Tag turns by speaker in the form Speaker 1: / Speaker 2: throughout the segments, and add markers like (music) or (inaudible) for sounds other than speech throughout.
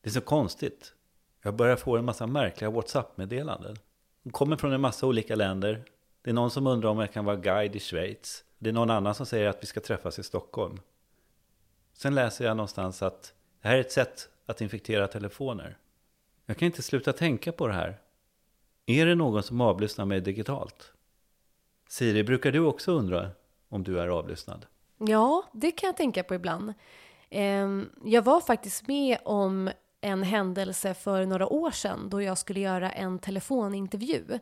Speaker 1: Det är så konstigt. Jag börjar få en massa märkliga WhatsApp-meddelanden. De kommer från en massa olika länder. Det är någon som undrar om jag kan vara guide i Schweiz. Det är någon annan som säger att vi ska träffas i Stockholm. Sen läser jag någonstans att det här är ett sätt att infektera telefoner. Jag kan inte sluta tänka på det här. Är det någon som avlyssnar mig digitalt? Siri, brukar du också undra om du är avlyssnad?
Speaker 2: Ja, det kan jag tänka på ibland. Ehm, jag var faktiskt med om en händelse för några år sedan då jag skulle göra en telefonintervju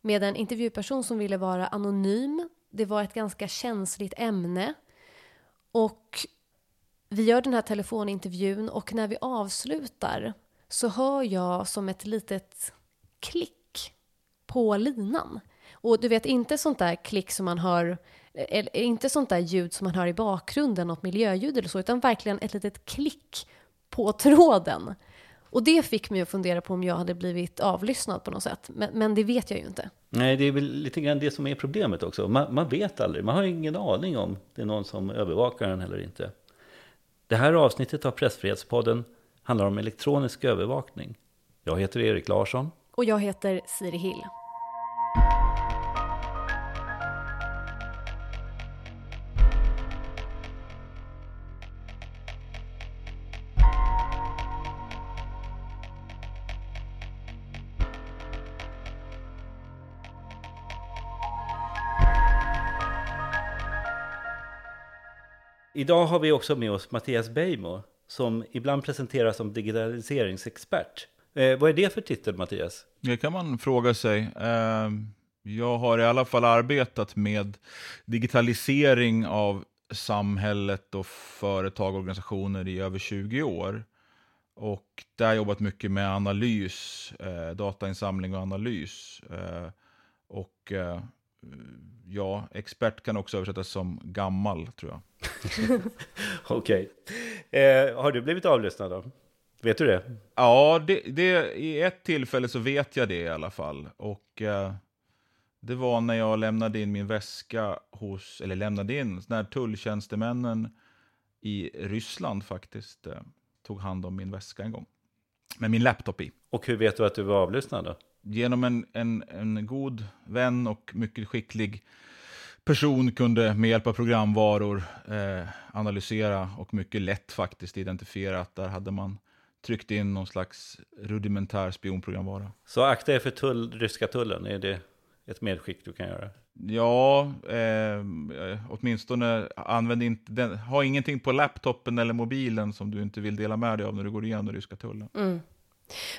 Speaker 2: med en intervjuperson som ville vara anonym. Det var ett ganska känsligt ämne. Och vi gör den här telefonintervjun och när vi avslutar så hör jag som ett litet klick på linan. Och du vet, inte sånt där klick som man hör, eh, eller inte sånt där ljud som man hör i bakgrunden, något miljöljud eller så, utan verkligen ett litet klick på tråden. Och det fick mig att fundera på om jag hade blivit avlyssnad på något sätt. Men, men det vet jag ju inte.
Speaker 1: Nej, det är väl lite grann det som är problemet också. Man, man vet aldrig, man har ingen aning om det är någon som övervakar en eller inte. Det här avsnittet av Pressfrihetspodden handlar om elektronisk övervakning. Jag heter Erik Larsson.
Speaker 2: Och jag heter Siri Hill.
Speaker 1: Idag har vi också med oss Mattias Beijmo som ibland presenteras som digitaliseringsexpert. Eh, vad är det för titel Mattias?
Speaker 3: Det kan man fråga sig. Eh, jag har i alla fall arbetat med digitalisering av samhället och företag och organisationer i över 20 år. Och där har jag jobbat mycket med analys, eh, datainsamling och analys. Eh, och eh, ja, expert kan också översättas som gammal, tror jag. (laughs)
Speaker 1: Okej. Okay. Eh, har du blivit avlyssnad då? Vet du det?
Speaker 3: Ja, det, det, i ett tillfälle så vet jag det i alla fall. Och eh, det var när jag lämnade in min väska hos, eller lämnade in, när tulltjänstemännen i Ryssland faktiskt eh, tog hand om min väska en gång. Med min laptop i.
Speaker 1: Och hur vet du att du var avlyssnad då?
Speaker 3: Genom en, en, en god vän och mycket skicklig person kunde med hjälp av programvaror eh, analysera och mycket lätt faktiskt identifiera att där hade man tryckt in någon slags rudimentär spionprogramvara.
Speaker 1: Så akta er för tull, ryska tullen, är det ett medskick du kan göra?
Speaker 3: Ja, eh, åtminstone använd inte den, ha ingenting på laptopen eller mobilen som du inte vill dela med dig av när du går igenom den ryska tullen.
Speaker 2: Mm.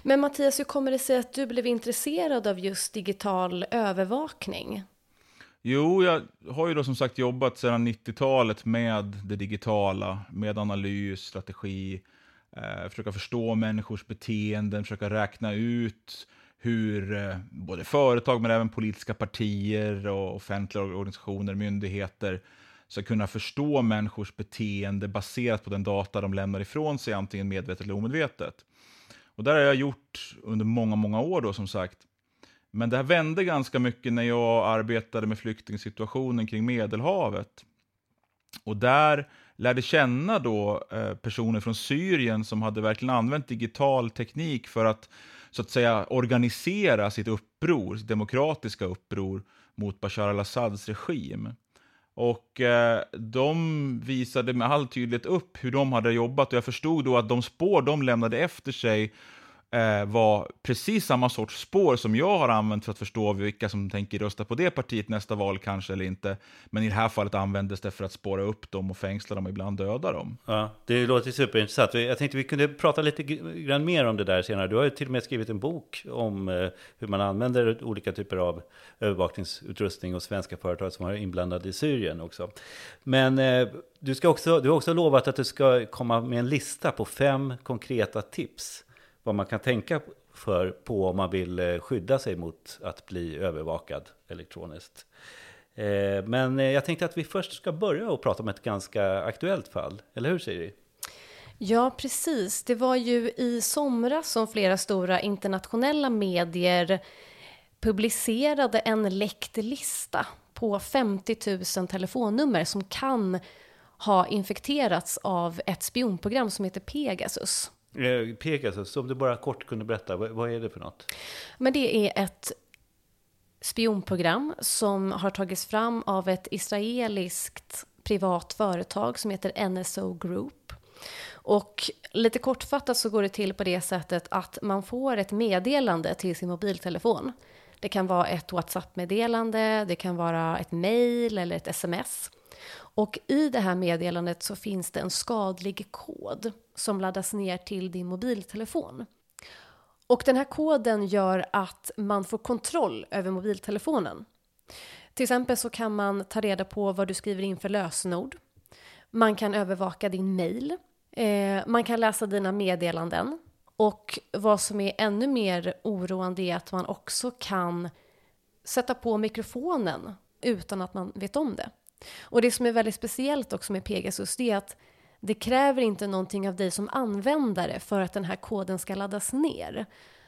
Speaker 2: Men Mattias, hur kommer det sig att du blev intresserad av just digital övervakning?
Speaker 3: Jo, jag har ju då som sagt jobbat sedan 90-talet med det digitala, med analys, strategi, eh, försöka förstå människors beteenden, försöka räkna ut hur eh, både företag men även politiska partier och offentliga organisationer, myndigheter ska kunna förstå människors beteende baserat på den data de lämnar ifrån sig, antingen medvetet eller omedvetet. Och där har jag gjort under många, många år då som sagt. Men det här vände ganska mycket när jag arbetade med flyktingsituationen kring Medelhavet. Och där lärde känna då eh, personer från Syrien som hade verkligen använt digital teknik för att så att säga organisera sitt uppror, sitt demokratiska uppror mot Bashar al-Assads regim. Och eh, de visade med all tydlighet upp hur de hade jobbat och jag förstod då att de spår de lämnade efter sig Eh, var precis samma sorts spår som jag har använt för att förstå vilka som tänker rösta på det partiet nästa val kanske eller inte. Men i det här fallet användes det för att spåra upp dem och fängsla dem och ibland döda dem.
Speaker 1: Ja, det låter superintressant. Jag tänkte vi kunde prata lite grann mer om det där senare. Du har ju till och med skrivit en bok om eh, hur man använder olika typer av övervakningsutrustning och svenska företag som är inblandade i Syrien också. Men eh, du, ska också, du har också lovat att du ska komma med en lista på fem konkreta tips vad man kan tänka för på om man vill eh, skydda sig mot att bli övervakad elektroniskt. Eh, men eh, jag tänkte att vi först ska börja och prata om ett ganska aktuellt fall, eller hur Siri?
Speaker 2: Ja, precis. Det var ju i somras som flera stora internationella medier publicerade en läckt lista på 50 000 telefonnummer som kan ha infekterats av ett spionprogram som heter Pegasus.
Speaker 1: Eh, Pegasus, om du bara kort kunde berätta, vad, vad är det för något?
Speaker 2: Men det är ett spionprogram som har tagits fram av ett israeliskt privat företag som heter NSO Group. Och lite kortfattat så går det till på det sättet att man får ett meddelande till sin mobiltelefon. Det kan vara ett WhatsApp-meddelande, det kan vara ett mail eller ett sms. Och i det här meddelandet så finns det en skadlig kod som laddas ner till din mobiltelefon. Och den här koden gör att man får kontroll över mobiltelefonen. Till exempel så kan man ta reda på vad du skriver in för lösenord. Man kan övervaka din mail. Eh, man kan läsa dina meddelanden. Och vad som är ännu mer oroande är att man också kan sätta på mikrofonen utan att man vet om det. Och det som är väldigt speciellt också med Pegasus det är att det kräver inte någonting av dig som användare för att den här koden ska laddas ner.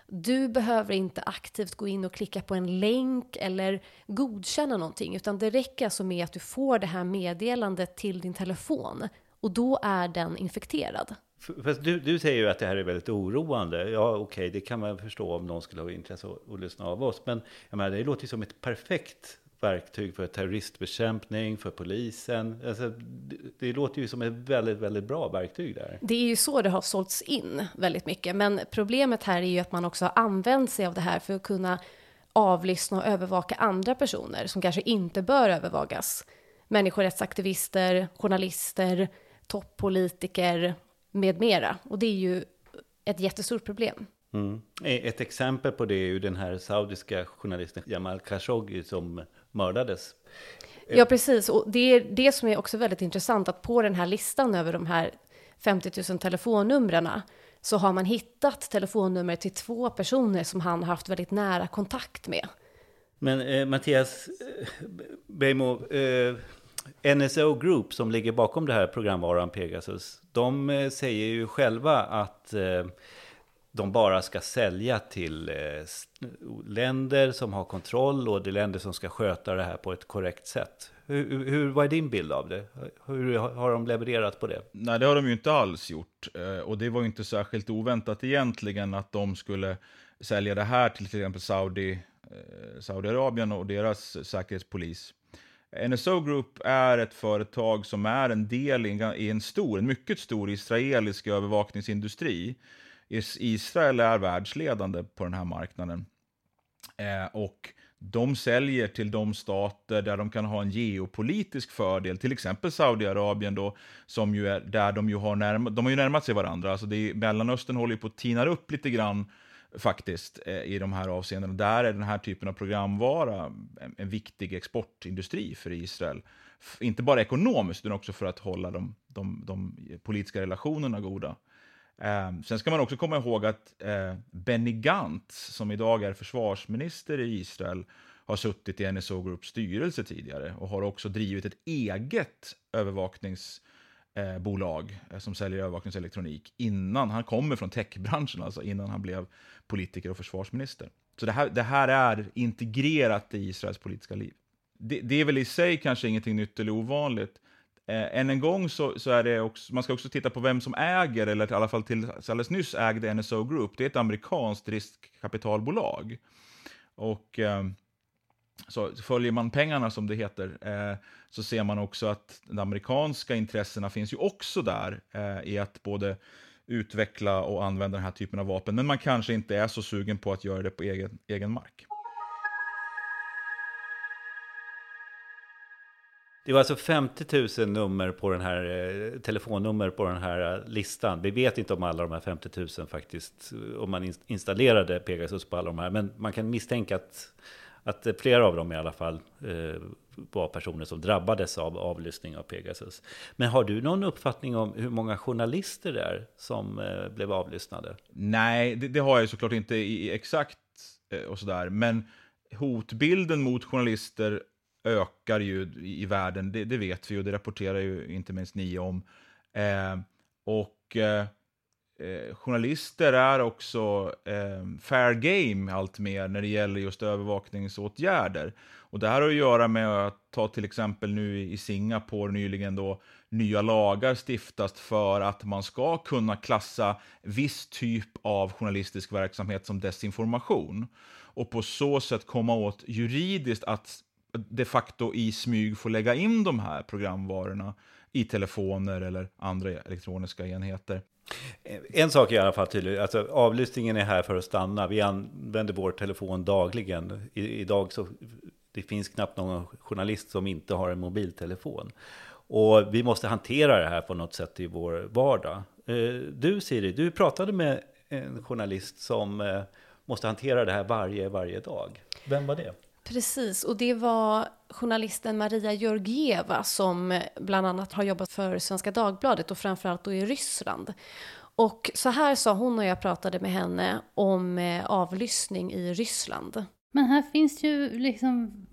Speaker 2: Du behöver inte aktivt gå in och klicka på en länk eller godkänna någonting, utan det räcker alltså med att du får det här meddelandet till din telefon och då är den infekterad.
Speaker 1: Fast du, du säger ju att det här är väldigt oroande. Ja, okej, okay, det kan man förstå om någon skulle ha intresse av att lyssna av oss. Men jag menar, det låter ju som ett perfekt verktyg för terroristbekämpning, för polisen. Alltså, det, det, låter ju som ett väldigt, väldigt bra verktyg där.
Speaker 2: Det är ju så det har sålts in väldigt mycket. Men problemet här är ju att man också har använt sig av det här för att kunna avlyssna och övervaka andra personer som kanske inte bör övervakas. Människorättsaktivister, journalister, toppolitiker med mera. Och det är ju ett jättestort problem.
Speaker 1: Mm. Ett exempel på det är ju den här saudiska journalisten Jamal Khashoggi som mördades.
Speaker 2: Ja, precis. Och det är det som är också väldigt intressant, att på den här listan över de här 50 000 telefonnumren så har man hittat telefonnummer till två personer som han har haft väldigt nära kontakt med.
Speaker 1: Men eh, Mattias eh, Beijmo, eh, NSO Group som ligger bakom det här programvaran Pegasus, de eh, säger ju själva att eh, de bara ska sälja till eh, länder som har kontroll och det är länder som ska sköta det här på ett korrekt sätt. Hur, hur, vad är din bild av det? Hur har de levererat på det?
Speaker 3: Nej, det har de ju inte alls gjort. Eh, och det var ju inte särskilt oväntat egentligen att de skulle sälja det här till till exempel Saudi, eh, Saudiarabien och deras säkerhetspolis. NSO Group är ett företag som är en del i en stor, en mycket stor israelisk övervakningsindustri Israel är världsledande på den här marknaden. Eh, och de säljer till de stater där de kan ha en geopolitisk fördel, till exempel Saudiarabien då, som ju är där de ju har, närma, de har ju närmat sig varandra. Alltså det är, Mellanöstern håller ju på att tina upp lite grann eh, faktiskt eh, i de här avseendena. Där är den här typen av programvara en, en viktig exportindustri för Israel. F inte bara ekonomiskt, utan också för att hålla de, de, de politiska relationerna goda. Eh, sen ska man också komma ihåg att eh, Benny Gantz, som idag är försvarsminister i Israel, har suttit i NSO Groups styrelse tidigare och har också drivit ett eget övervakningsbolag eh, eh, som säljer övervakningselektronik innan han kommer från techbranschen, alltså innan han blev politiker och försvarsminister. Så det här, det här är integrerat i Israels politiska liv. Det, det, är väl i sig kanske ingenting nytt eller ovanligt, Eh, än en gång så, så, är det också, man ska också titta på vem som äger, eller i alla fall till alldeles nyss ägde NSO Group. Det är ett amerikanskt riskkapitalbolag. Och eh, så följer man pengarna som det heter, eh, så ser man också att de amerikanska intressena finns ju också där eh, i att både utveckla och använda den här typen av vapen. Men man kanske inte är så sugen på att göra det på egen, egen mark.
Speaker 1: Det var alltså 50 000 nummer på den här, eh, telefonnummer på den här eh, listan. Vi vet inte om alla de här 50 000 faktiskt, eh, om man installerade Pegasus på alla de här. Men man kan misstänka att, att flera av dem i alla fall eh, var personer som drabbades av avlyssning av Pegasus. Men har du någon uppfattning om hur många journalister det är som eh, blev avlyssnade?
Speaker 3: Nej, det, det, har jag såklart inte i, exakt eh, och sådär. Men hotbilden mot journalister ökar ju i världen, det, det, vet vi och det rapporterar ju inte minst ni om. Eh, och eh, eh, journalister är också eh, fair game allt mer när det gäller just övervakningsåtgärder. Och det här har att göra med att ta till exempel nu i Singapore nyligen då nya lagar stiftas för att man ska kunna klassa viss typ av journalistisk verksamhet som desinformation. Och på så sätt komma åt juridiskt att de facto i smyg få lägga in de här programvarorna i telefoner eller andra elektroniska enheter.
Speaker 1: Eh, en sak är i alla fall tydlig, alltså avlyssningen är här för att stanna. Vi använder vår telefon dagligen. I, idag så det finns knappt någon journalist som inte har en mobiltelefon. Och vi måste hantera det här på något sätt i vår vardag. Eh, du Siri, du pratade med en journalist som eh, måste hantera det här varje, varje dag. Vem var det?
Speaker 2: Precis, och det var journalisten Maria Georgieva som bland annat har jobbat för Svenska Dagbladet och framförallt då i Ryssland. Och så här sa hon när jag pratade med henne om eh, avlyssning i Ryssland.
Speaker 4: Men här finns ju liksom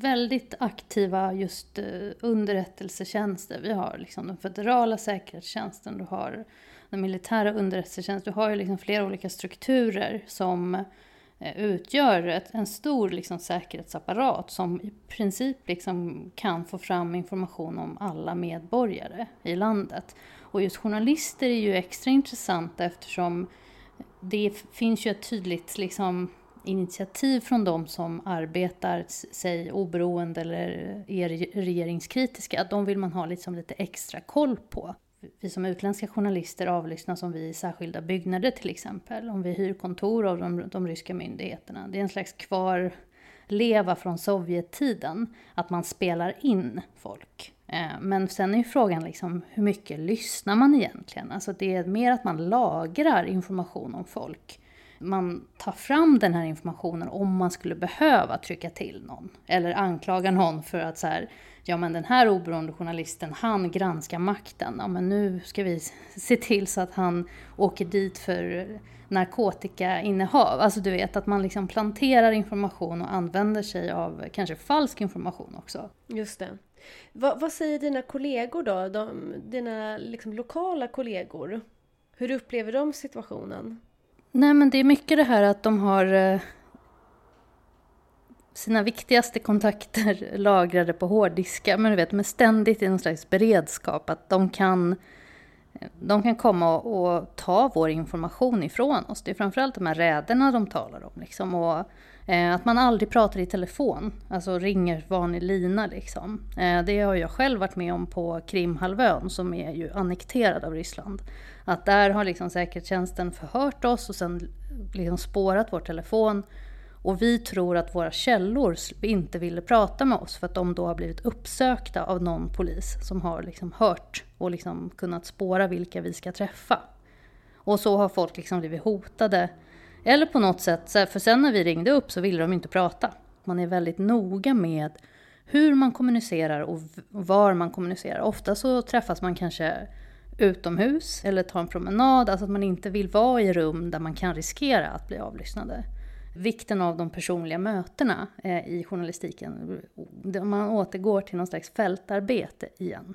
Speaker 4: väldigt aktiva just eh, underrättelsetjänster. Vi har liksom den federala säkerhetstjänsten, du har den militära underrättelsetjänsten, du har ju liksom flera olika strukturer som Eh, utgör ett, en stor liksom säkerhetsapparat som i princip liksom kan få fram information om alla medborgare i landet. Och just journalister är ju extra intressanta eftersom det finns ju ett tydligt liksom initiativ från de som arbetar, sig oberoende eller är regeringskritiska, de vill man ha liksom lite extra koll på. Vi som utländska journalister avlyssnas om vi är i särskilda byggnader till exempel, om vi hyr kontor av de, de ryska myndigheterna. Det är en slags kvarleva från Sovjettiden, att man spelar in folk. Eh, men sen är ju frågan liksom, hur mycket lyssnar man egentligen? Alltså det är mer att man lagrar information om folk man tar fram den här informationen om man skulle behöva trycka till någon. Eller anklaga någon för att så här, ja men den här oberoende journalisten, han granskar makten. Ja men nu ska vi se till så att han åker dit för narkotikainnehav. Alltså du vet att man liksom planterar information och använder sig av kanske falsk information också.
Speaker 2: Just det. Vad, vad säger dina kollegor då? De, dina liksom lokala kollegor? Hur upplever de situationen?
Speaker 4: Nej, men det är mycket det här att de har eh, sina viktigaste kontakter (laughs) lagrade på hårddiskar. Men du vet, de är ständigt i någon slags beredskap att de kan, de kan komma och, och ta vår information ifrån oss. Det är framförallt de här räderna de talar om. Liksom, och, eh, att man aldrig pratar i telefon, alltså ringer vanlig lina. Liksom. Eh, det har jag själv varit med om på Krimhalvön som är ju annekterad av Ryssland. Att där har liksom säkerhetstjänsten förhört oss och sen liksom spårat vår telefon. Och vi tror att våra källor inte ville prata med oss för att de då har blivit uppsökta av någon polis som har liksom hört och liksom kunnat spåra vilka vi ska träffa. Och så har folk liksom blivit hotade. Eller på något sätt, för sen när vi ringde upp så ville de inte prata. Man är väldigt noga med hur man kommunicerar och var man kommunicerar. Ofta så träffas man kanske utomhus eller tar en promenad, alltså att man inte vill vara i rum där man kan riskera att bli avlyssnade. Vikten av de personliga mötena eh, i journalistiken, man återgår till någon slags fältarbete igen.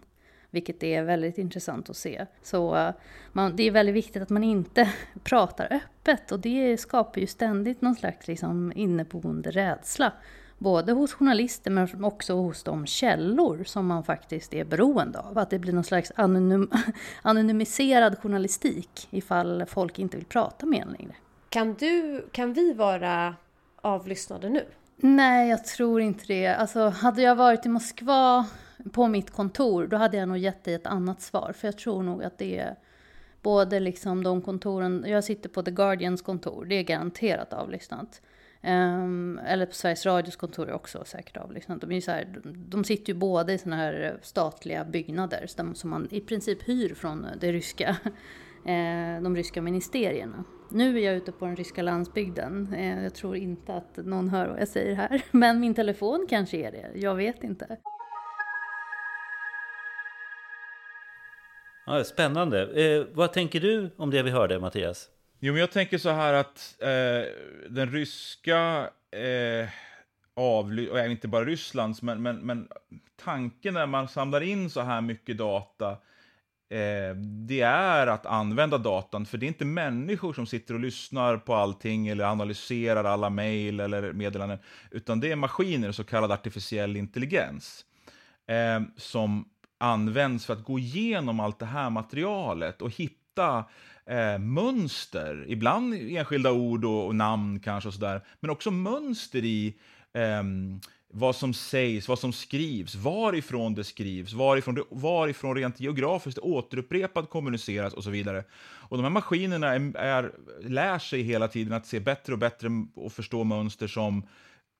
Speaker 4: Vilket är väldigt intressant att se. Så eh, man, det är väldigt viktigt att man inte (laughs) pratar öppet och det skapar ju ständigt någon slags liksom inneboende rädsla Både hos journalister men också hos de källor som man faktiskt är beroende av. Att det blir någon slags anonym, (laughs) anonymiserad journalistik ifall folk inte vill prata med en längre.
Speaker 2: Kan, du, kan vi vara avlyssnade nu?
Speaker 4: Nej, jag tror inte det. Alltså, hade jag varit i Moskva på mitt kontor, då hade jag nog gett dig ett annat svar. För jag tror nog att det är både liksom de kontoren, jag sitter på The Guardians kontor, det är garanterat avlyssnat. Um, eller på Sveriges Radios kontor är också säkert avlyssnat. De, är så här, de sitter ju båda i sådana här statliga byggnader som man i princip hyr från det ryska, de ryska ministerierna. Nu är jag ute på den ryska landsbygden. Eh, jag tror inte att någon hör vad jag säger här. (laughs) Men min telefon kanske är det. Jag vet inte.
Speaker 1: Ja, spännande. Eh, vad tänker du om det vi hörde, Mattias?
Speaker 3: Jo, men jag tänker så här att eh, den ryska eh, avly och inte bara Rysslands, men, men, men tanken när man samlar in så här mycket data eh, det är att använda datan, för det är inte människor som sitter och lyssnar på allting eller analyserar alla mejl eller meddelanden, utan det är maskiner, så kallad artificiell intelligens, eh, som används för att gå igenom allt det här materialet och hitta eh, mönster, ibland enskilda ord och, och namn kanske och sådär, men också mönster i eh, vad som sägs, vad som skrivs, varifrån det skrivs, varifrån, det, varifrån rent geografiskt återupprepat kommuniceras och så vidare. Och de här maskinerna är, är, lär sig hela tiden att se bättre och bättre och förstå mönster som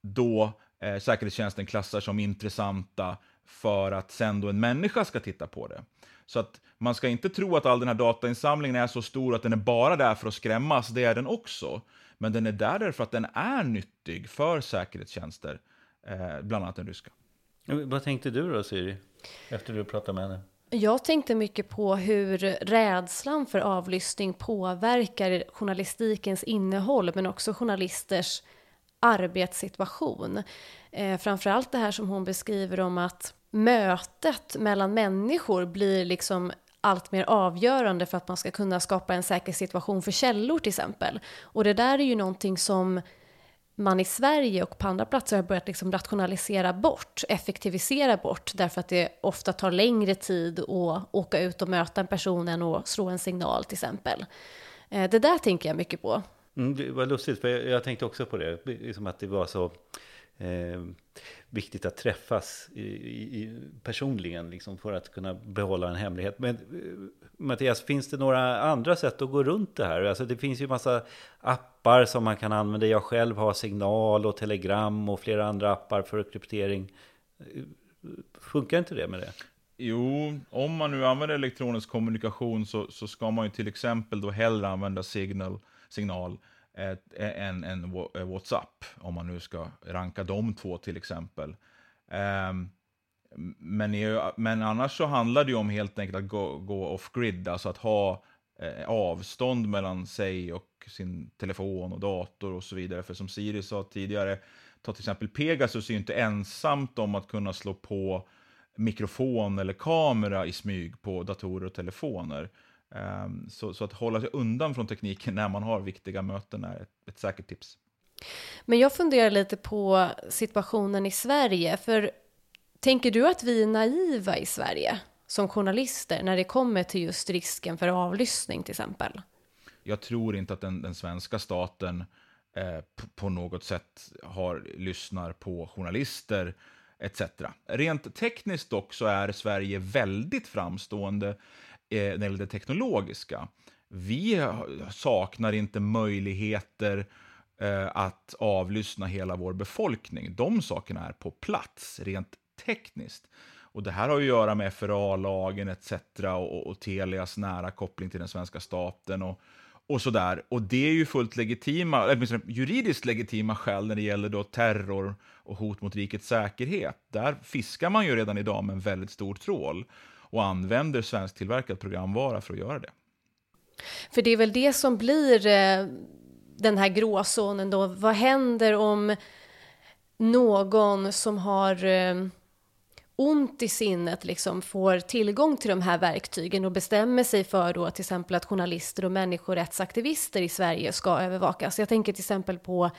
Speaker 3: då eh, säkerhetstjänsten klassar som intressanta för att sen då en människa ska titta på det. Så att man ska inte tro att all den här datainsamlingen är så stor att den är bara där för att skrämmas, det är den också. Men den är där därför att den är nyttig för säkerhetstjänster, eh, bland annat den ryska.
Speaker 1: Vad tänkte du då Siri, efter du pratade med henne?
Speaker 2: Jag tänkte mycket på hur rädslan för avlyssning påverkar journalistikens innehåll, men också journalisters arbetssituation. Eh, framförallt det här som hon beskriver om att mötet mellan människor blir liksom allt mer avgörande för att man ska kunna skapa en säker situation för källor till exempel. Och det där är ju någonting som man i Sverige och på andra platser har börjat liksom rationalisera bort, effektivisera bort, därför att det ofta tar längre tid att åka ut och möta en person än att slå en signal till exempel. Eh, det där tänker jag mycket på.
Speaker 1: Mm, det var lustigt, för jag, jag tänkte också på det, liksom att det var så eh, viktigt att träffas i, i, personligen liksom, för att kunna behålla en hemlighet. Men eh, Mattias, finns det några andra sätt att gå runt det här? Alltså, det finns ju massa appar som man kan använda. Jag själv har Signal och Telegram och flera andra appar för kryptering. Funkar inte det med det?
Speaker 3: Jo, om man nu använder elektronisk kommunikation så, så ska man ju till exempel då hellre använda signal, signal eh, än, än eh, WhatsApp, om man nu ska ranka de två till exempel. Um, men, men annars så handlar det ju om helt enkelt att gå, gå off-grid, alltså att ha eh, avstånd mellan sig och sin telefon och dator och så vidare. För som Siri sa tidigare, ta till exempel Pegasus är ju inte ensamt om att kunna slå på mikrofon eller kamera i smyg på datorer och telefoner. Um, så, så, att hålla sig undan från tekniken när man har viktiga möten är ett, ett säkert tips.
Speaker 2: Men jag funderar lite på situationen i Sverige, för tänker du att vi är naiva i Sverige som journalister när det kommer till just risken för avlyssning till exempel?
Speaker 3: Jag tror inte att den, den svenska staten eh, på något sätt har, lyssnar på journalister etc. Rent tekniskt dock så är Sverige väldigt framstående Eh, när det gäller det teknologiska. Vi saknar inte möjligheter eh, att avlyssna hela vår befolkning. De sakerna är på plats, rent tekniskt. Och det här har att göra med FRA-lagen etc. och, och Telias nära koppling till den svenska staten och, och sådär. Och det är ju fullt legitima, eller juridiskt legitima skäl när det gäller då terror och hot mot rikets säkerhet. Där fiskar man ju redan idag med en väldigt stor trål och använder svensktillverkad programvara för att göra det.
Speaker 2: För det är väl det som blir eh, den här gråzonen då. Vad händer om någon som har eh, ont i sinnet liksom får tillgång till de här verktygen och bestämmer sig för då till exempel att journalister och människorättsaktivister i Sverige ska övervakas. Jag tänker till exempel på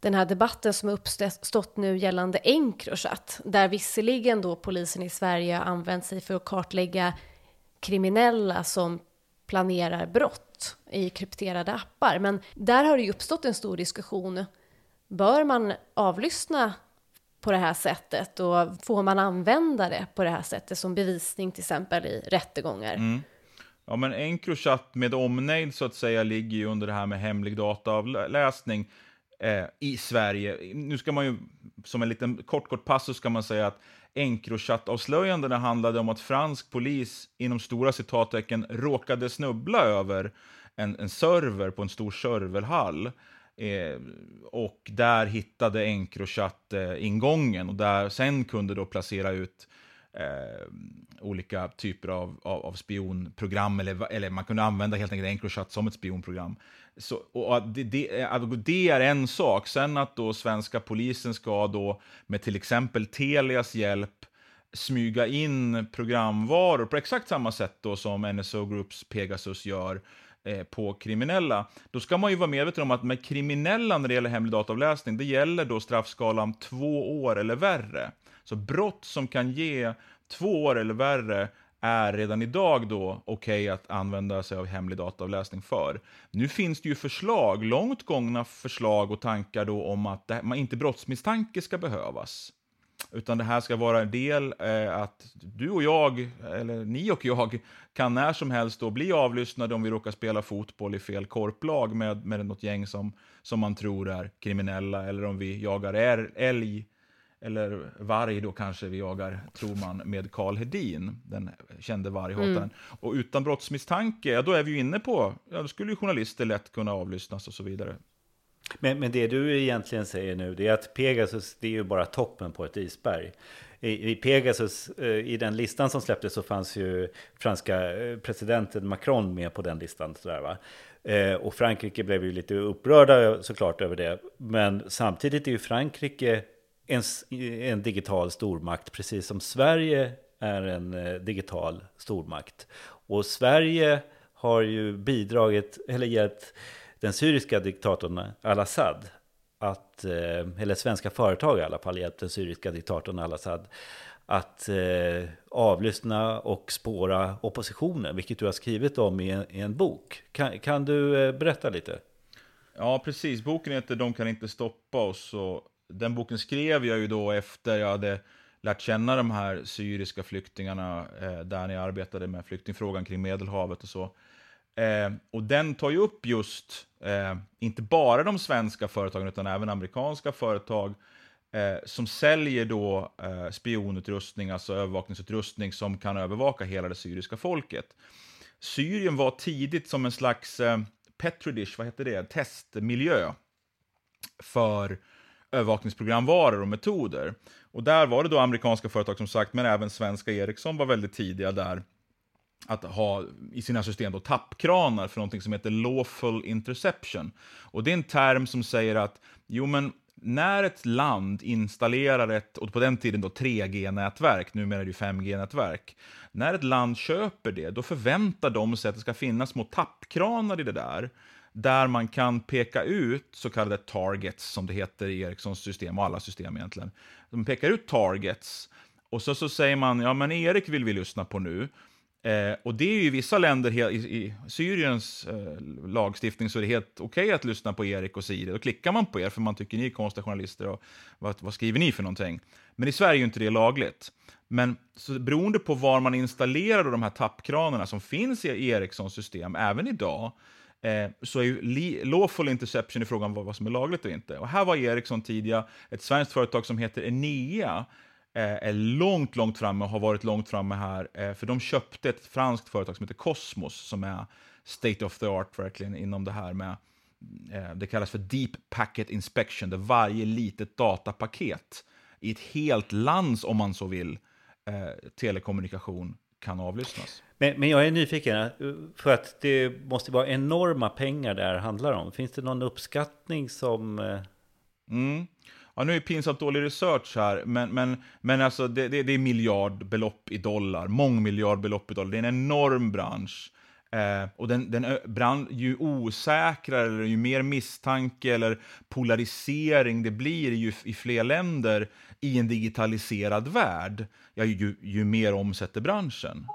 Speaker 2: den här debatten som uppstått nu gällande Encrochat, där visserligen då polisen i Sverige har använt sig för att kartlägga kriminella som planerar brott i krypterade appar. Men där har det ju uppstått en stor diskussion. Bör man avlyssna på det här sättet och får man använda det på det här sättet som bevisning till exempel i rättegångar? Mm.
Speaker 3: Ja, men Encrochat med omnejd så att säga ligger ju under det här med hemlig dataavläsning eh, i Sverige. Nu ska man ju, som en liten kort, kort passus ska man säga att Encrochat-avslöjandena handlade om att fransk polis inom stora citattecken råkade snubbla över en, en server på en stor serverhall. Eh, och där hittade Encrochat eh, ingången och där sen kunde då placera ut eh, olika typer av, av, av, spionprogram, eller, eller man kunde använda helt enkelt Encrochat som ett spionprogram. Så, och det, det, det, är en sak. Sen att då svenska polisen ska då med till exempel Telias hjälp smyga in programvaror på exakt samma sätt då som NSO Groups Pegasus gör eh, Eh, på kriminella. Då ska man ju vara medveten om att med kriminella när det gäller hemlig dataavläsning, det gäller då straffskalan två år eller värre. Så brott som kan ge två år eller värre är redan idag då okej okay att använda sig av hemlig dataavläsning för. Nu finns det ju förslag, långt gångna förslag och tankar då om att det, man inte brottsmisstanke ska behövas. Utan det här ska vara en del eh, att du och jag, eller ni och jag, kan när som helst då bli avlyssnade om vi råkar spela fotboll i fel korplag med, med något gäng som, som man tror är kriminella, eller om vi jagar älg eller varg då kanske vi jagar, tror man, med Karl Hedin, den kände varghataren. Mm. Och utan brottsmisstanke, ja då är vi ju inne på, ja då skulle ju journalister lätt kunna avlyssnas och så vidare.
Speaker 1: Men, men det du egentligen säger nu, det är att Pegasus, det är ju bara toppen på ett isberg. I, i Pegasus, eh, i den listan som släpptes så fanns ju franska eh, presidenten Macron med på den listan. Sådär, va? Eh, och Frankrike blev ju lite upprörda såklart över det. Men samtidigt är ju Frankrike en, en digital stormakt, precis som Sverige är en digital stormakt. Och Sverige har ju bidragit, eller hjälpt den syriska diktatorn al-Assad att, eh, eller svenska företag i alla fall, hjälpt den syriska diktatorn al-Assad att eh, avlyssna och spåra oppositionen, vilket du har skrivit om i en, i en bok. Kan, kan du eh, berätta lite?
Speaker 3: Ja, precis. Boken heter De kan inte stoppa oss. Och den boken skrev jag ju då efter jag hade lärt känna de här syriska flyktingarna, eh, där ni arbetade med flyktingfrågan kring Medelhavet och så. Eh, och den tar ju upp just, eh, inte bara de svenska företagen, utan även amerikanska företag, eh, som säljer då eh, spionutrustning, alltså övervakningsutrustning, som kan övervaka hela det syriska folket. Syrien var tidigt som en slags eh, petridish, vad heter det, testmiljö för övervakningsprogramvaror och metoder. Och där var det då amerikanska företag som sagt, men även svenska Ericsson var väldigt tidiga där att ha i sina system då tappkranar för någonting som heter lawful interception. Och det är en term som säger att, jo men när ett land installerar ett, och på den tiden då 3G-nätverk, numera är det 5G-nätverk, när ett land köper det, då förväntar de sig att det ska finnas små tappkranar i det där, där man kan peka ut så kallade targets, som det heter i Ericssons system och alla system egentligen. De pekar ut targets och så, så säger man, ja men Erik vill vi lyssna på nu. Eh, och det är ju i vissa länder, i, i Syriens eh, lagstiftning, så är det helt okej okay att lyssna på Erik och Siri. Då klickar man på er för man tycker ni är konstiga journalister och vad, vad skriver ni för någonting? Men i Sverige är ju inte det lagligt. Men så beroende på var man installerar de här tappkranarna som finns i Ericssons system, även idag, eh, så är ju lawful interception i frågan vad, vad som är lagligt och inte. Och här var Ericsson tidiga, ett svenskt företag som heter Enea, är långt, långt framme och har varit långt framme här, eh, för de köpte ett franskt företag som heter Cosmos, som är state of the art verkligen inom det här med eh, det kallas för Deep Packet Inspection, där varje litet datapaket i ett helt lands, om man så vill, eh, telekommunikation kan avlyssnas.
Speaker 1: Men, men jag är nyfiken, för att det måste vara enorma pengar det här handlar om. Finns det någon uppskattning som... Eh,
Speaker 3: mm. Ja, nu är det pinsamt dålig research här, men, men, men alltså det, det, det är miljardbelopp i dollar, mångmiljardbelopp i dollar. Det är en enorm bransch. Eh, och den, den brand, ju osäkrare, eller ju mer misstanke eller polarisering det blir ju, i fler länder i en digitaliserad värld, ja, ju, ju mer omsätter branschen.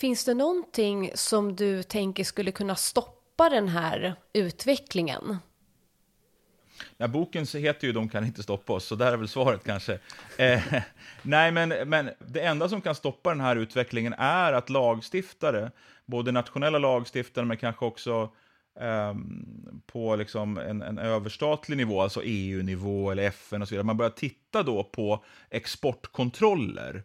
Speaker 2: Finns det någonting som du tänker skulle kunna stoppa den här utvecklingen?
Speaker 3: Ja, boken heter ju De kan inte stoppa oss, så där är väl svaret kanske. Eh, (laughs) nej, men, men det enda som kan stoppa den här utvecklingen är att lagstiftare, både nationella lagstiftare men kanske också eh, på liksom en, en överstatlig nivå, alltså EU-nivå eller FN och så vidare, man börjar titta då på exportkontroller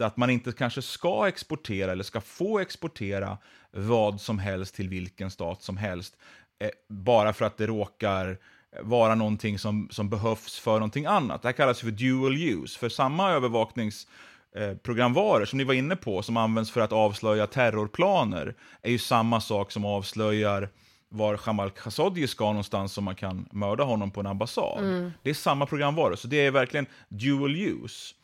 Speaker 3: att man inte kanske ska exportera eller ska få exportera vad som helst till vilken stat som helst, eh, bara för att det råkar vara någonting som, som behövs för någonting annat. Det här kallas för dual use, för samma övervakningsprogramvaror som ni var inne på, som används för att avslöja terrorplaner, är ju samma sak som avslöjar var Jamal Khashoggi ska någonstans så man kan mörda honom på en ambassad. Mm. Det är samma programvara, så det är verkligen dual use.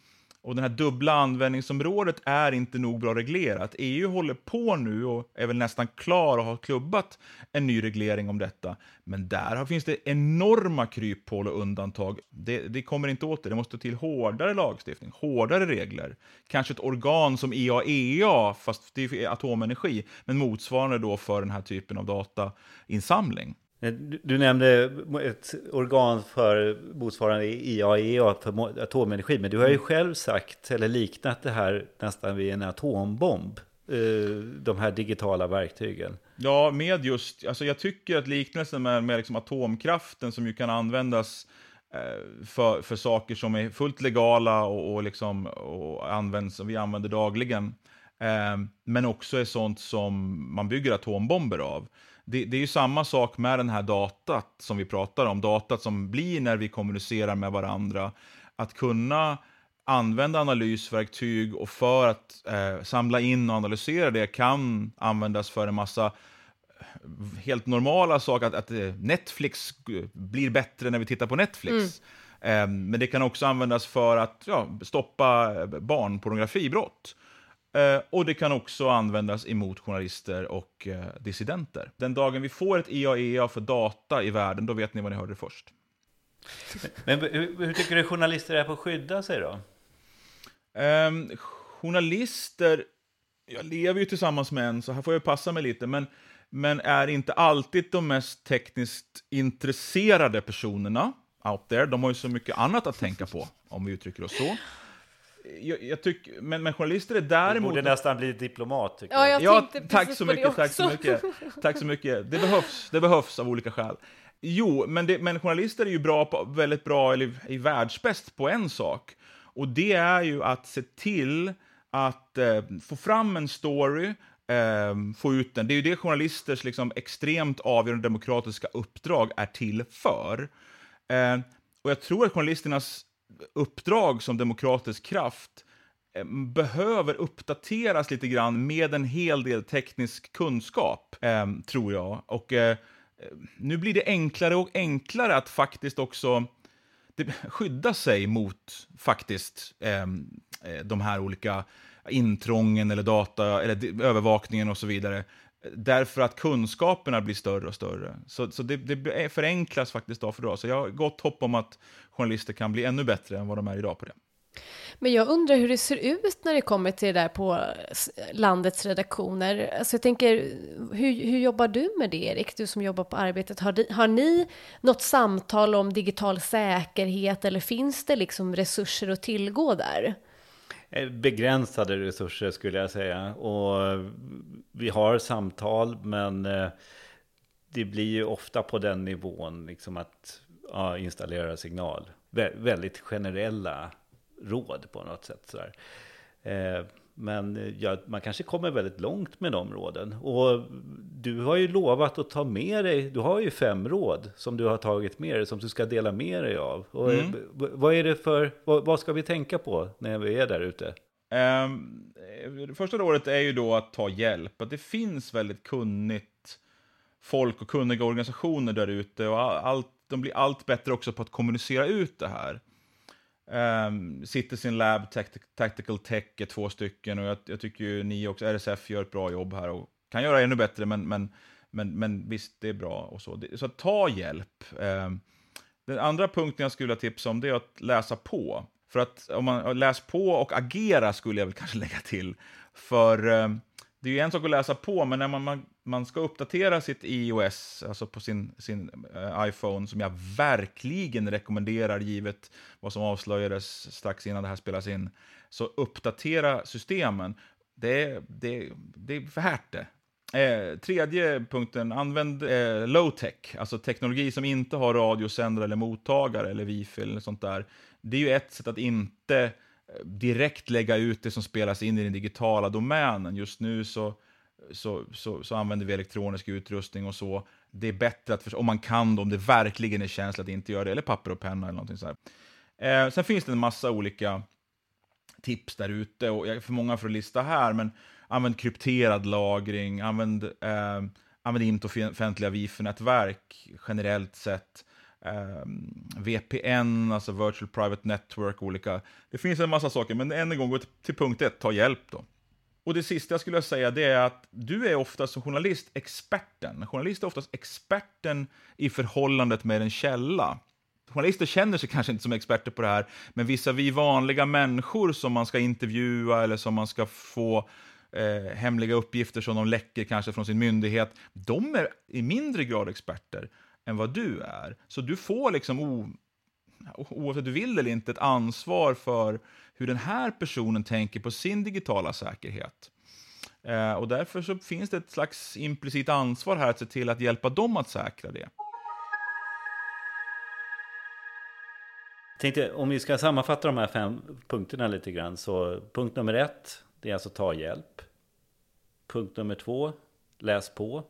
Speaker 3: Och det här dubbla användningsområdet är inte nog bra reglerat. EU håller på nu och är väl nästan klar och har klubbat en ny reglering om detta. Men där finns det enorma kryphål och undantag. Det, det kommer inte åt det. Det måste till hårdare lagstiftning, hårdare regler. Kanske ett organ som IAEA, fast det är atomenergi, men motsvarande då för den här typen av datainsamling.
Speaker 1: Eh, du nämnde ett organ för motsvarande IAEA för atomenergi, men du har ju mm. själv sagt, eller liknat det här nästan vid en atombomb, eh, de här digitala verktygen.
Speaker 3: Ja, med just, alltså jag tycker att liknelsen med, med liksom atomkraften som ju kan användas eh, för, för saker som är fullt legala och, och, liksom, och används, och vi använder dagligen, men också är sånt som man bygger atombomber av det, det, är ju samma sak med den här datat som vi pratar om, datat som blir när vi kommunicerar med varandra. Att kunna använda analysverktyg och för att eh, samla in och analysera det kan användas för en massa eh, helt normala saker, att, att eh, Netflix blir bättre när vi tittar på Netflix. Mm. Eh, men det kan också användas för att ja, stoppa eh, barnpornografibrott. Eh, och det kan också användas emot journalister och eh, dissidenter. Den dagen vi får ett IAEA för data i världen, då vet ni vad ni hörde först.
Speaker 1: Men hur, hur tycker du journalister är på att skydda sig då?
Speaker 3: Eh, journalister, jag lever ju tillsammans med en, så här får jag passa mig lite, men, men är inte alltid de mest tekniskt intresserade personerna out there. De har ju så mycket annat att tänka på, om vi uttrycker oss så jag, jag tycker, men, men journalister är däremot... Du
Speaker 1: borde nästan bli diplomat.
Speaker 2: Tycker ja, jag
Speaker 3: ja, tack så mycket, tack så mycket. Tack så mycket. Det behövs, det behövs av olika skäl. Jo, men, det, men journalister är ju bra på, väldigt bra, eller är världsbäst på en sak. Och det är ju att se till att eh, få fram en story, eh, få ut den. Det är ju det journalisters liksom, extremt avgörande demokratiska uppdrag är till för. Eh, och jag tror att journalisternas uppdrag som demokratisk kraft eh, behöver uppdateras lite grann med en hel del teknisk kunskap, eh, tror jag. Och eh, eh nu blir det enklare och enklare att faktiskt också (laughs) skydda sig mot faktiskt eh, eh, de här olika intrången eller data eller övervakningen och så vidare. Därför att kunskaperna blir större och större. Så, så det, det förenklas faktiskt dag för dag. Så jag har gott hopp om att journalister kan bli ännu bättre än vad de är idag på det.
Speaker 2: Men jag undrar hur det ser ut när det kommer till det där på landets redaktioner. Alltså jag tänker, hur, hur jobbar du med det Erik, du som jobbar på Arbetet? Har, har ni något samtal om digital säkerhet eller finns det liksom resurser att tillgå där?
Speaker 1: Eh, begränsade resurser skulle jag säga. Och vi har samtal, men eh, det blir ju ofta på den nivån, liksom att ja, installera signal. Vä väldigt generella råd på något sätt. Sådär. Eh, men ja, man kanske kommer väldigt långt med de råden. Och du har ju lovat att ta med dig, du har ju fem råd som du har tagit med dig, som du ska dela med dig av. Och mm. vad är det för, vad, vad, ska vi tänka på när vi är där ute? Um,
Speaker 3: första rådet är ju då att ta hjälp. Att det finns väldigt kunnigt folk och kunniga organisationer där ute och allt, de blir allt bättre också på att kommunicera ut det här. Ehm, um, Citizen Lab, Tactical Tech är två stycken och jag, jag, tycker ju ni också, RSF gör ett bra jobb här och kan göra ännu bättre, men, men, men, men visst, det är bra och så. Så ta hjälp. Um, den andra punkten jag skulle vilja tipsa om det är att läsa på. För att om man läser på och agera skulle jag väl (laughs) kanske lägga till. För um, det är ju en sak att läsa på, men när man, man, man ska uppdatera sitt iOS, alltså på sin, sin uh, iPhone, som jag verkligen rekommenderar givet vad som avslöjades strax innan det här spelas in, så uppdatera systemen. Det, det, det är värt det. Eh, tredje punkten, använd eh, low-tech, alltså teknologi som inte har radiosändare eller mottagare eller wifi eller sånt där. Det är ju ett sätt att inte direkt lägga ut det som spelas in i den digitala domänen. Just nu så, så, så, så använder vi elektronisk utrustning och så. Det är bättre att, om man kan om det verkligen är känsligt att inte göra det, eller papper och penna eller någonting sådär. Eh, sen finns det en massa olika tips där ute, och jag är för många för att lista här, men använd krypterad lagring, använd, eh, använd inte offentliga wifi-nätverk generellt sett. Eh, VPN, alltså Virtual Private Network, olika. Det finns en massa saker, men än en gång, gå till punkt ett, ta hjälp då. Och det sista jag skulle säga det är att du är oftast som journalist experten. En journalist är oftast experten i förhållandet med en källa. Journalister känner sig kanske inte som experter på det här, men vissa vi vanliga människor som man ska intervjua eller som man ska få eh, hemliga uppgifter som de läcker kanske från sin myndighet, de är i mindre grad experter än vad du är. Så du får liksom, o, oavsett du vill eller inte, ett ansvar för hur den här personen tänker på sin digitala säkerhet. Eh, och därför så finns det ett slags implicit ansvar här att se till att hjälpa dem att säkra det.
Speaker 1: Tänkte, om vi ska sammanfatta de här fem punkterna lite grann så punkt nummer ett, det är alltså ta hjälp. Punkt nummer två, läs på.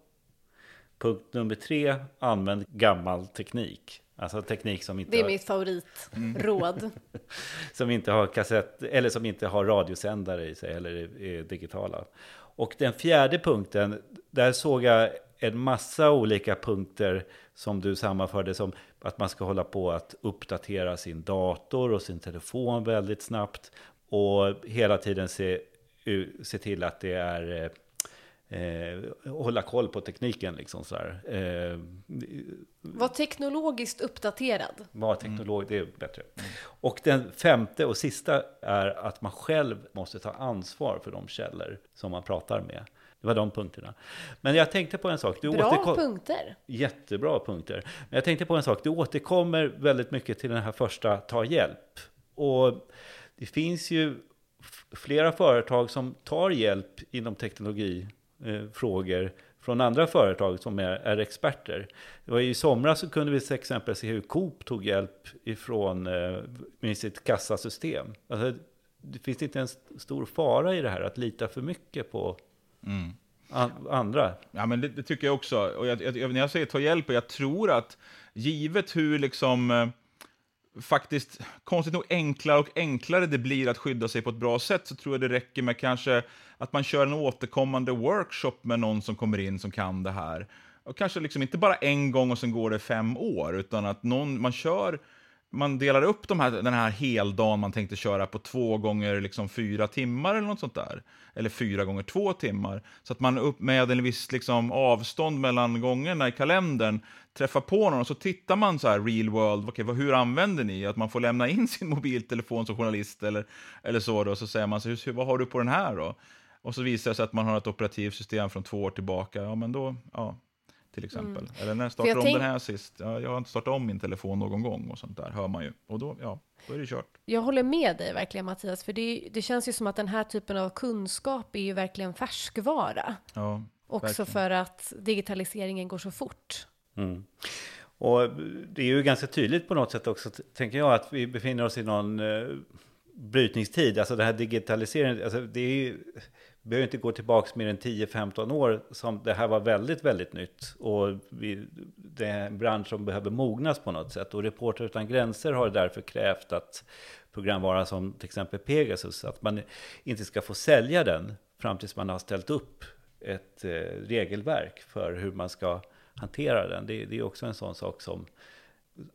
Speaker 1: Punkt nummer tre, använd gammal teknik. Alltså teknik som inte
Speaker 2: Det är
Speaker 1: har,
Speaker 2: mitt favoritråd. (laughs)
Speaker 1: som inte har kassett eller som inte har radiosändare i sig eller är, är digitala. Och den fjärde punkten, där såg jag en massa olika punkter som du sammanförde som att man ska hålla på att uppdatera sin dator och sin telefon väldigt snabbt och hela tiden se, se till att det är eh, hålla koll på tekniken. Liksom sådär. Eh,
Speaker 2: Var teknologiskt uppdaterad.
Speaker 1: Var teknolog, det är bättre. Och den femte och sista är att man själv måste ta ansvar för de källor som man pratar med. Det var de punkterna. Men jag tänkte på en sak. Du
Speaker 2: Bra
Speaker 1: återkom...
Speaker 2: punkter.
Speaker 1: Jättebra punkter. Men jag tänkte på en sak. Du återkommer väldigt mycket till den här första ta hjälp. Och det finns ju flera företag som tar hjälp inom teknologifrågor från andra företag som är, är experter. Det var I somras så kunde vi till exempel se hur Coop tog hjälp ifrån eh, med sitt kassasystem. Alltså, det finns inte en stor fara i det här att lita för mycket på
Speaker 3: Mm.
Speaker 1: andra.
Speaker 3: Ja, men det, det, tycker jag också. Och jag, jag, när jag säger ta hjälp, jag tror att givet hur liksom eh, faktiskt konstigt nog enklare och enklare det blir att skydda sig på ett bra sätt, så tror jag det räcker med kanske att man kör en återkommande workshop med någon som kommer in som kan det här. Och kanske liksom inte bara en gång och sen går det fem år, utan att någon, man kör man delar upp de här, den här heldagen man tänkte köra på två gånger liksom fyra timmar eller något sånt där. Eller fyra gånger två timmar. Så att man upp med en viss liksom avstånd mellan gångerna i kalendern träffar på någon och så tittar man så här real world, okay, hur använder ni? Att man får lämna in sin (laughs) mobiltelefon som journalist eller, eller så då, så säger man så hur, vad har du på den här då? Och så visar det sig att man har ett operativsystem från två år tillbaka, ja men då, ja, till exempel. Mm. Eller när startade om tänk... den här sist? Ja, jag har inte startat om min telefon någon gång och sånt där, hör man ju. Och då, ja, då är det kört.
Speaker 2: Jag håller med dig verkligen Mattias, för det, det känns ju som att den här typen av kunskap är ju verkligen färskvara.
Speaker 3: Ja,
Speaker 2: Också
Speaker 3: verkligen.
Speaker 2: för att digitaliseringen går så fort.
Speaker 1: Mm. Och det är ju ganska tydligt på något sätt också, tänker jag, att vi befinner oss i någon eh, brytningstid. Alltså den här digitaliseringen, alltså det är ju vi behöver inte gå tillbaka mer än 10-15 år som det här var väldigt, väldigt nytt. Och vi, det är en bransch som behöver mognas på något sätt. Och Reporter utan gränser har därför krävt att programvara som till exempel Pegasus, att man inte ska få sälja den fram tills man har ställt upp ett eh, regelverk för hur man ska hantera den. Det, det är också en sån sak som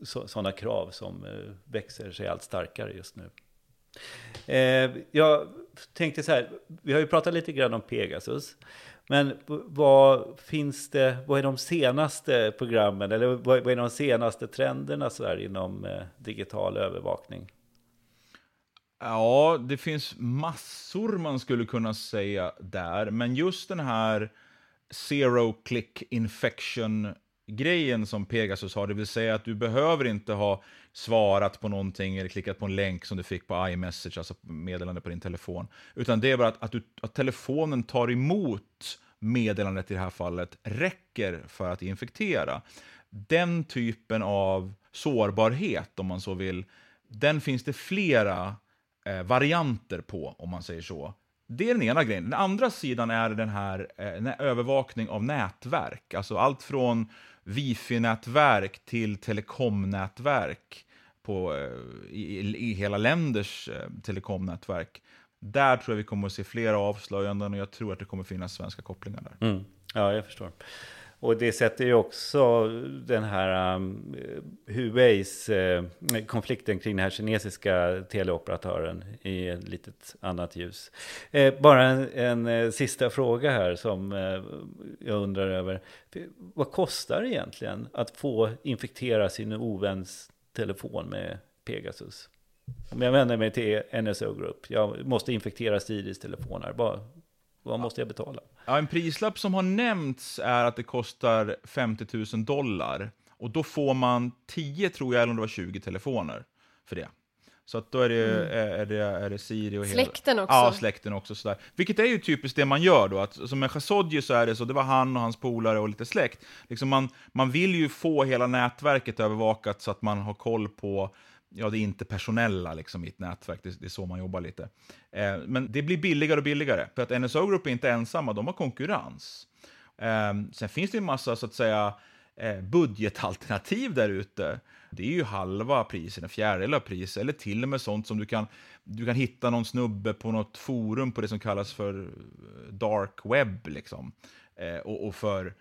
Speaker 1: sådana krav som eh, växer sig allt starkare just nu. Eh, jag tänkte så här, vi har ju pratat lite grann om Pegasus. Men vad finns det, vad är de senaste programmen eller vad är de senaste trenderna så där inom eh, digital övervakning?
Speaker 3: Ja, det finns massor man skulle kunna säga där, men just den här zero click infection grejen som Pegasus har, det vill säga att du behöver inte ha svarat på någonting eller klickat på en länk som du fick på iMessage, alltså meddelande på din telefon. Utan det är bara att, att, du, att telefonen tar emot meddelandet i det här fallet räcker för att infektera. Den typen av sårbarhet, om man så vill, den finns det flera eh, varianter på, om man säger så. Det är den ena grejen. Den andra sidan är den här eh, övervakning av nätverk. Alltså allt från wifi-nätverk till telekomnätverk på, eh, i, i hela länders eh, telekomnätverk. Där tror jag vi kommer att se flera avslöjanden och jag tror att det kommer finnas svenska kopplingar där.
Speaker 1: Mm. Ja, jag förstår. Och det sätter ju också den här um, Huaweis uh, eh, konflikten kring den här kinesiska teleoperatören i ett litet annat ljus. Eh, bara en, en eh, sista fråga här som eh, jag undrar över. Vad kostar det egentligen att få infektera sin oväns telefon med Pegasus? Om jag vänder mig till NSO Group, jag måste infektera Stiris telefoner, vad, vad måste jag betala?
Speaker 3: Ja, en prislapp som har nämnts är att det kostar 50 000 dollar. Och då får man 10, tror jag, eller om det var 20 telefoner för det. Så att då är det, mm. är det, är det Siri och
Speaker 2: Släkten
Speaker 3: hela,
Speaker 2: också.
Speaker 3: Ja, släkten också. Sådär. Vilket är ju typiskt det man gör då. Att, som med Khashoggi så är det så, det var han och hans polare och lite släkt. Liksom man, man vill ju få hela nätverket övervakat så att man har koll på ja, det är inte personella liksom, i ett nätverk, det, det är så man jobbar lite. Eh, men det blir billigare och billigare, för att NSO Group är inte ensamma, de har konkurrens. Eh, sen finns det en massa, så att säga, eh, budgetalternativ där ute. Det är ju halva priset, en fjärdedel av priset, eller till och med sånt som du kan, du kan hitta någon snubbe på något forum på det som kallas för eh, dark web, liksom. Eh, och, och för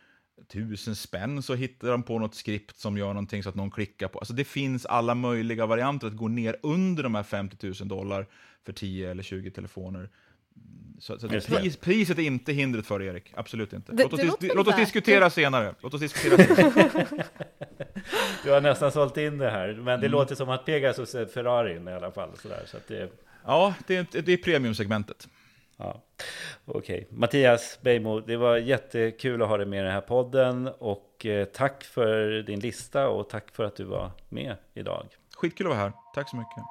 Speaker 3: tusen spänn så hittar de på något skript som gör någonting så att någon klickar på. Alltså det finns alla möjliga varianter att gå ner under de här 50 000 dollar för 10 eller 20 telefoner. Så, så pris, priset är inte hindret för Erik, absolut inte.
Speaker 2: Det,
Speaker 3: låt oss,
Speaker 2: dis
Speaker 3: låt oss diskutera det... senare. Låt oss diskutera senare. (laughs)
Speaker 1: du har nästan sålt in det här, men det mm. låter som att Pegasus är Ferrarin i alla fall. Sådär, så det...
Speaker 3: Ja, det är, det är premiumsegmentet.
Speaker 1: Ja. Okej, okay. Mattias Beijmo, det var jättekul att ha dig med i den här podden och eh, tack för din lista och tack för att du var med idag.
Speaker 3: Skitkul att vara här, tack så mycket.